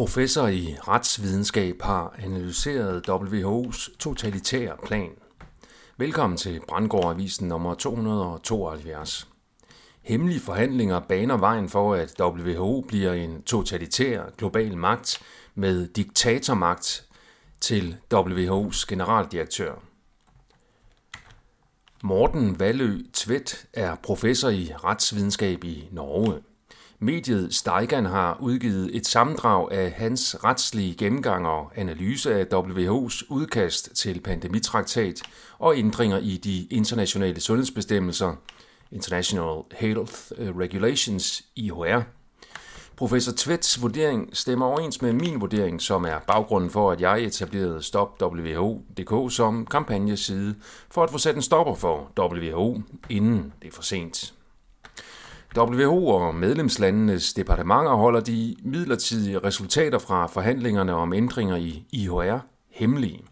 Professor i retsvidenskab har analyseret WHO's totalitære plan. Velkommen til Brandgård Avisen nummer 272. Hemmelige forhandlinger baner vejen for, at WHO bliver en totalitær global magt med diktatormagt til WHO's generaldirektør. Morten Valø Tvedt er professor i retsvidenskab i Norge. Mediet Steigan har udgivet et sammendrag af hans retslige gennemgang og analyse af WHO's udkast til pandemitraktat og ændringer i de internationale sundhedsbestemmelser, International Health Regulations, IHR. Professor Tvets vurdering stemmer overens med min vurdering, som er baggrunden for, at jeg etablerede Stop WHO.dk som kampagneside for at få sat en stopper for WHO, inden det er for sent. WHO og medlemslandenes departementer holder de midlertidige resultater fra forhandlingerne om ændringer i IHR hemmelige.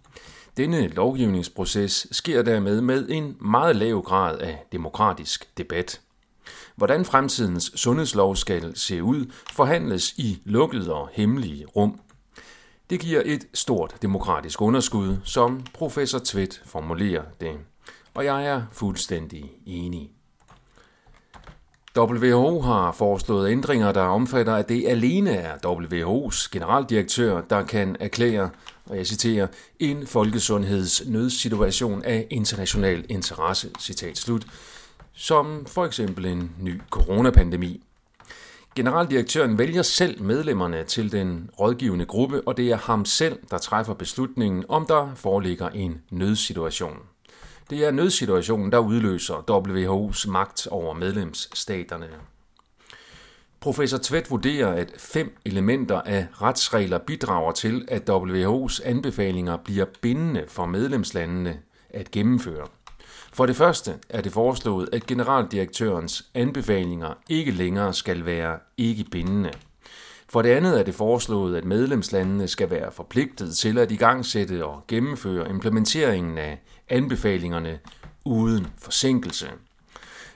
Denne lovgivningsproces sker dermed med en meget lav grad af demokratisk debat. Hvordan fremtidens sundhedslov skal se ud, forhandles i lukkede og hemmelige rum. Det giver et stort demokratisk underskud, som professor Tvedt formulerer det. Og jeg er fuldstændig enig. WHO har foreslået ændringer, der omfatter, at det alene er WHO's generaldirektør, der kan erklære, og jeg citerer, en folkesundhedsnødsituation af international interesse, citat slut, som for eksempel en ny coronapandemi. Generaldirektøren vælger selv medlemmerne til den rådgivende gruppe, og det er ham selv, der træffer beslutningen, om der foreligger en nødsituation. Det er nødsituationen, der udløser WHO's magt over medlemsstaterne. Professor Tvedt vurderer, at fem elementer af retsregler bidrager til, at WHO's anbefalinger bliver bindende for medlemslandene at gennemføre. For det første er det foreslået, at generaldirektørens anbefalinger ikke længere skal være ikke bindende. For det andet er det foreslået, at medlemslandene skal være forpligtet til at igangsætte og gennemføre implementeringen af anbefalingerne uden forsinkelse.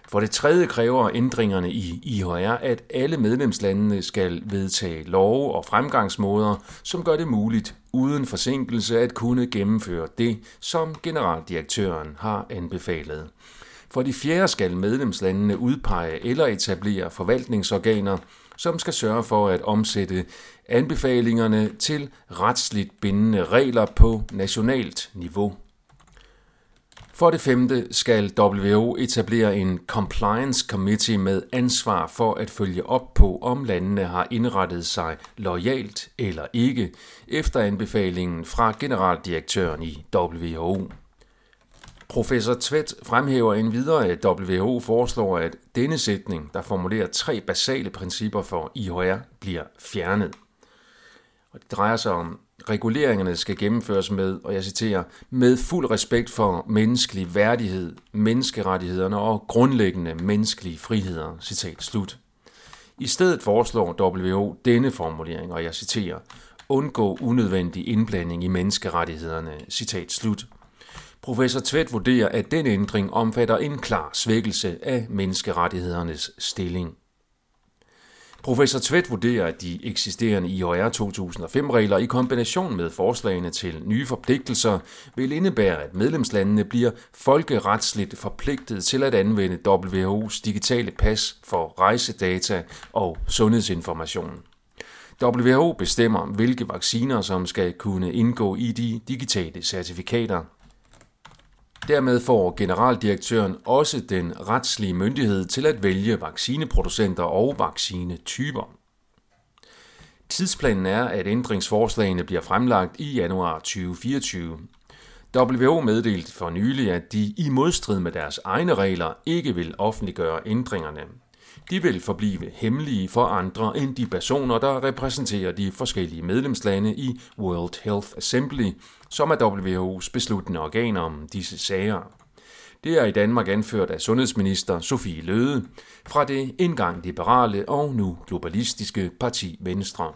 For det tredje kræver ændringerne i IHR, at alle medlemslandene skal vedtage love og fremgangsmåder, som gør det muligt uden forsinkelse at kunne gennemføre det, som generaldirektøren har anbefalet. For de fjerde skal medlemslandene udpege eller etablere forvaltningsorganer, som skal sørge for at omsætte anbefalingerne til retsligt bindende regler på nationalt niveau. For det femte skal WHO etablere en Compliance Committee med ansvar for at følge op på, om landene har indrettet sig lojalt eller ikke efter anbefalingen fra generaldirektøren i WHO. Professor Tvedt fremhæver endvidere, at WHO foreslår, at denne sætning, der formulerer tre basale principper for IHR, bliver fjernet. Og det drejer sig om, reguleringerne skal gennemføres med, og jeg citerer, med fuld respekt for menneskelig værdighed, menneskerettighederne og grundlæggende menneskelige friheder. Citat slut. I stedet foreslår WHO denne formulering, og jeg citerer, undgå unødvendig indblanding i menneskerettighederne. Citat slut. Professor Tvedt vurderer, at den ændring omfatter en klar svækkelse af menneskerettighedernes stilling. Professor Tvedt vurderer, at de eksisterende IHR 2005-regler i kombination med forslagene til nye forpligtelser vil indebære, at medlemslandene bliver folkeretsligt forpligtet til at anvende WHO's digitale pas for rejsedata og sundhedsinformation. WHO bestemmer, hvilke vacciner, som skal kunne indgå i de digitale certifikater. Dermed får generaldirektøren også den retslige myndighed til at vælge vaccineproducenter og vaccinetyper. Tidsplanen er, at ændringsforslagene bliver fremlagt i januar 2024. WHO meddelte for nylig, at de i modstrid med deres egne regler ikke vil offentliggøre ændringerne. De vil forblive hemmelige for andre end de personer, der repræsenterer de forskellige medlemslande i World Health Assembly, som er WHO's besluttende organ om disse sager. Det er i Danmark anført af sundhedsminister Sofie Løde fra det engang liberale og nu globalistiske parti Venstre.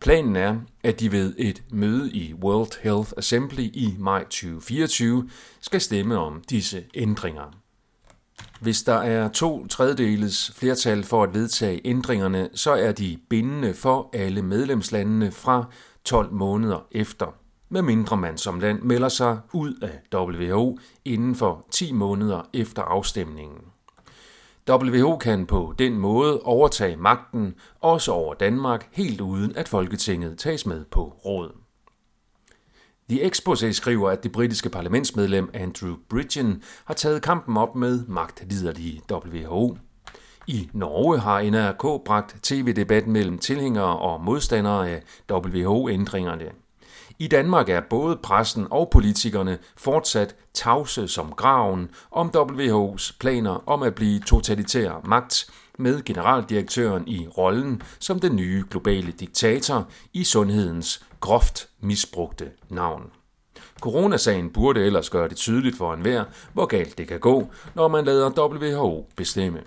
Planen er, at de ved et møde i World Health Assembly i maj 2024 skal stemme om disse ændringer. Hvis der er to tredjedeles flertal for at vedtage ændringerne, så er de bindende for alle medlemslandene fra 12 måneder efter, medmindre man som land melder sig ud af WHO inden for 10 måneder efter afstemningen. WHO kan på den måde overtage magten, også over Danmark, helt uden at Folketinget tages med på råd. The Exposé skriver, at det britiske parlamentsmedlem Andrew Bridgen har taget kampen op med magtliderlige WHO. I Norge har NRK bragt tv-debat mellem tilhængere og modstandere af WHO-ændringerne. I Danmark er både pressen og politikerne fortsat tavse som graven om WHO's planer om at blive totalitær magt med generaldirektøren i rollen som den nye globale diktator i sundhedens groft misbrugte navn. Coronasagen burde ellers gøre det tydeligt for enhver, hvor galt det kan gå, når man lader WHO bestemme.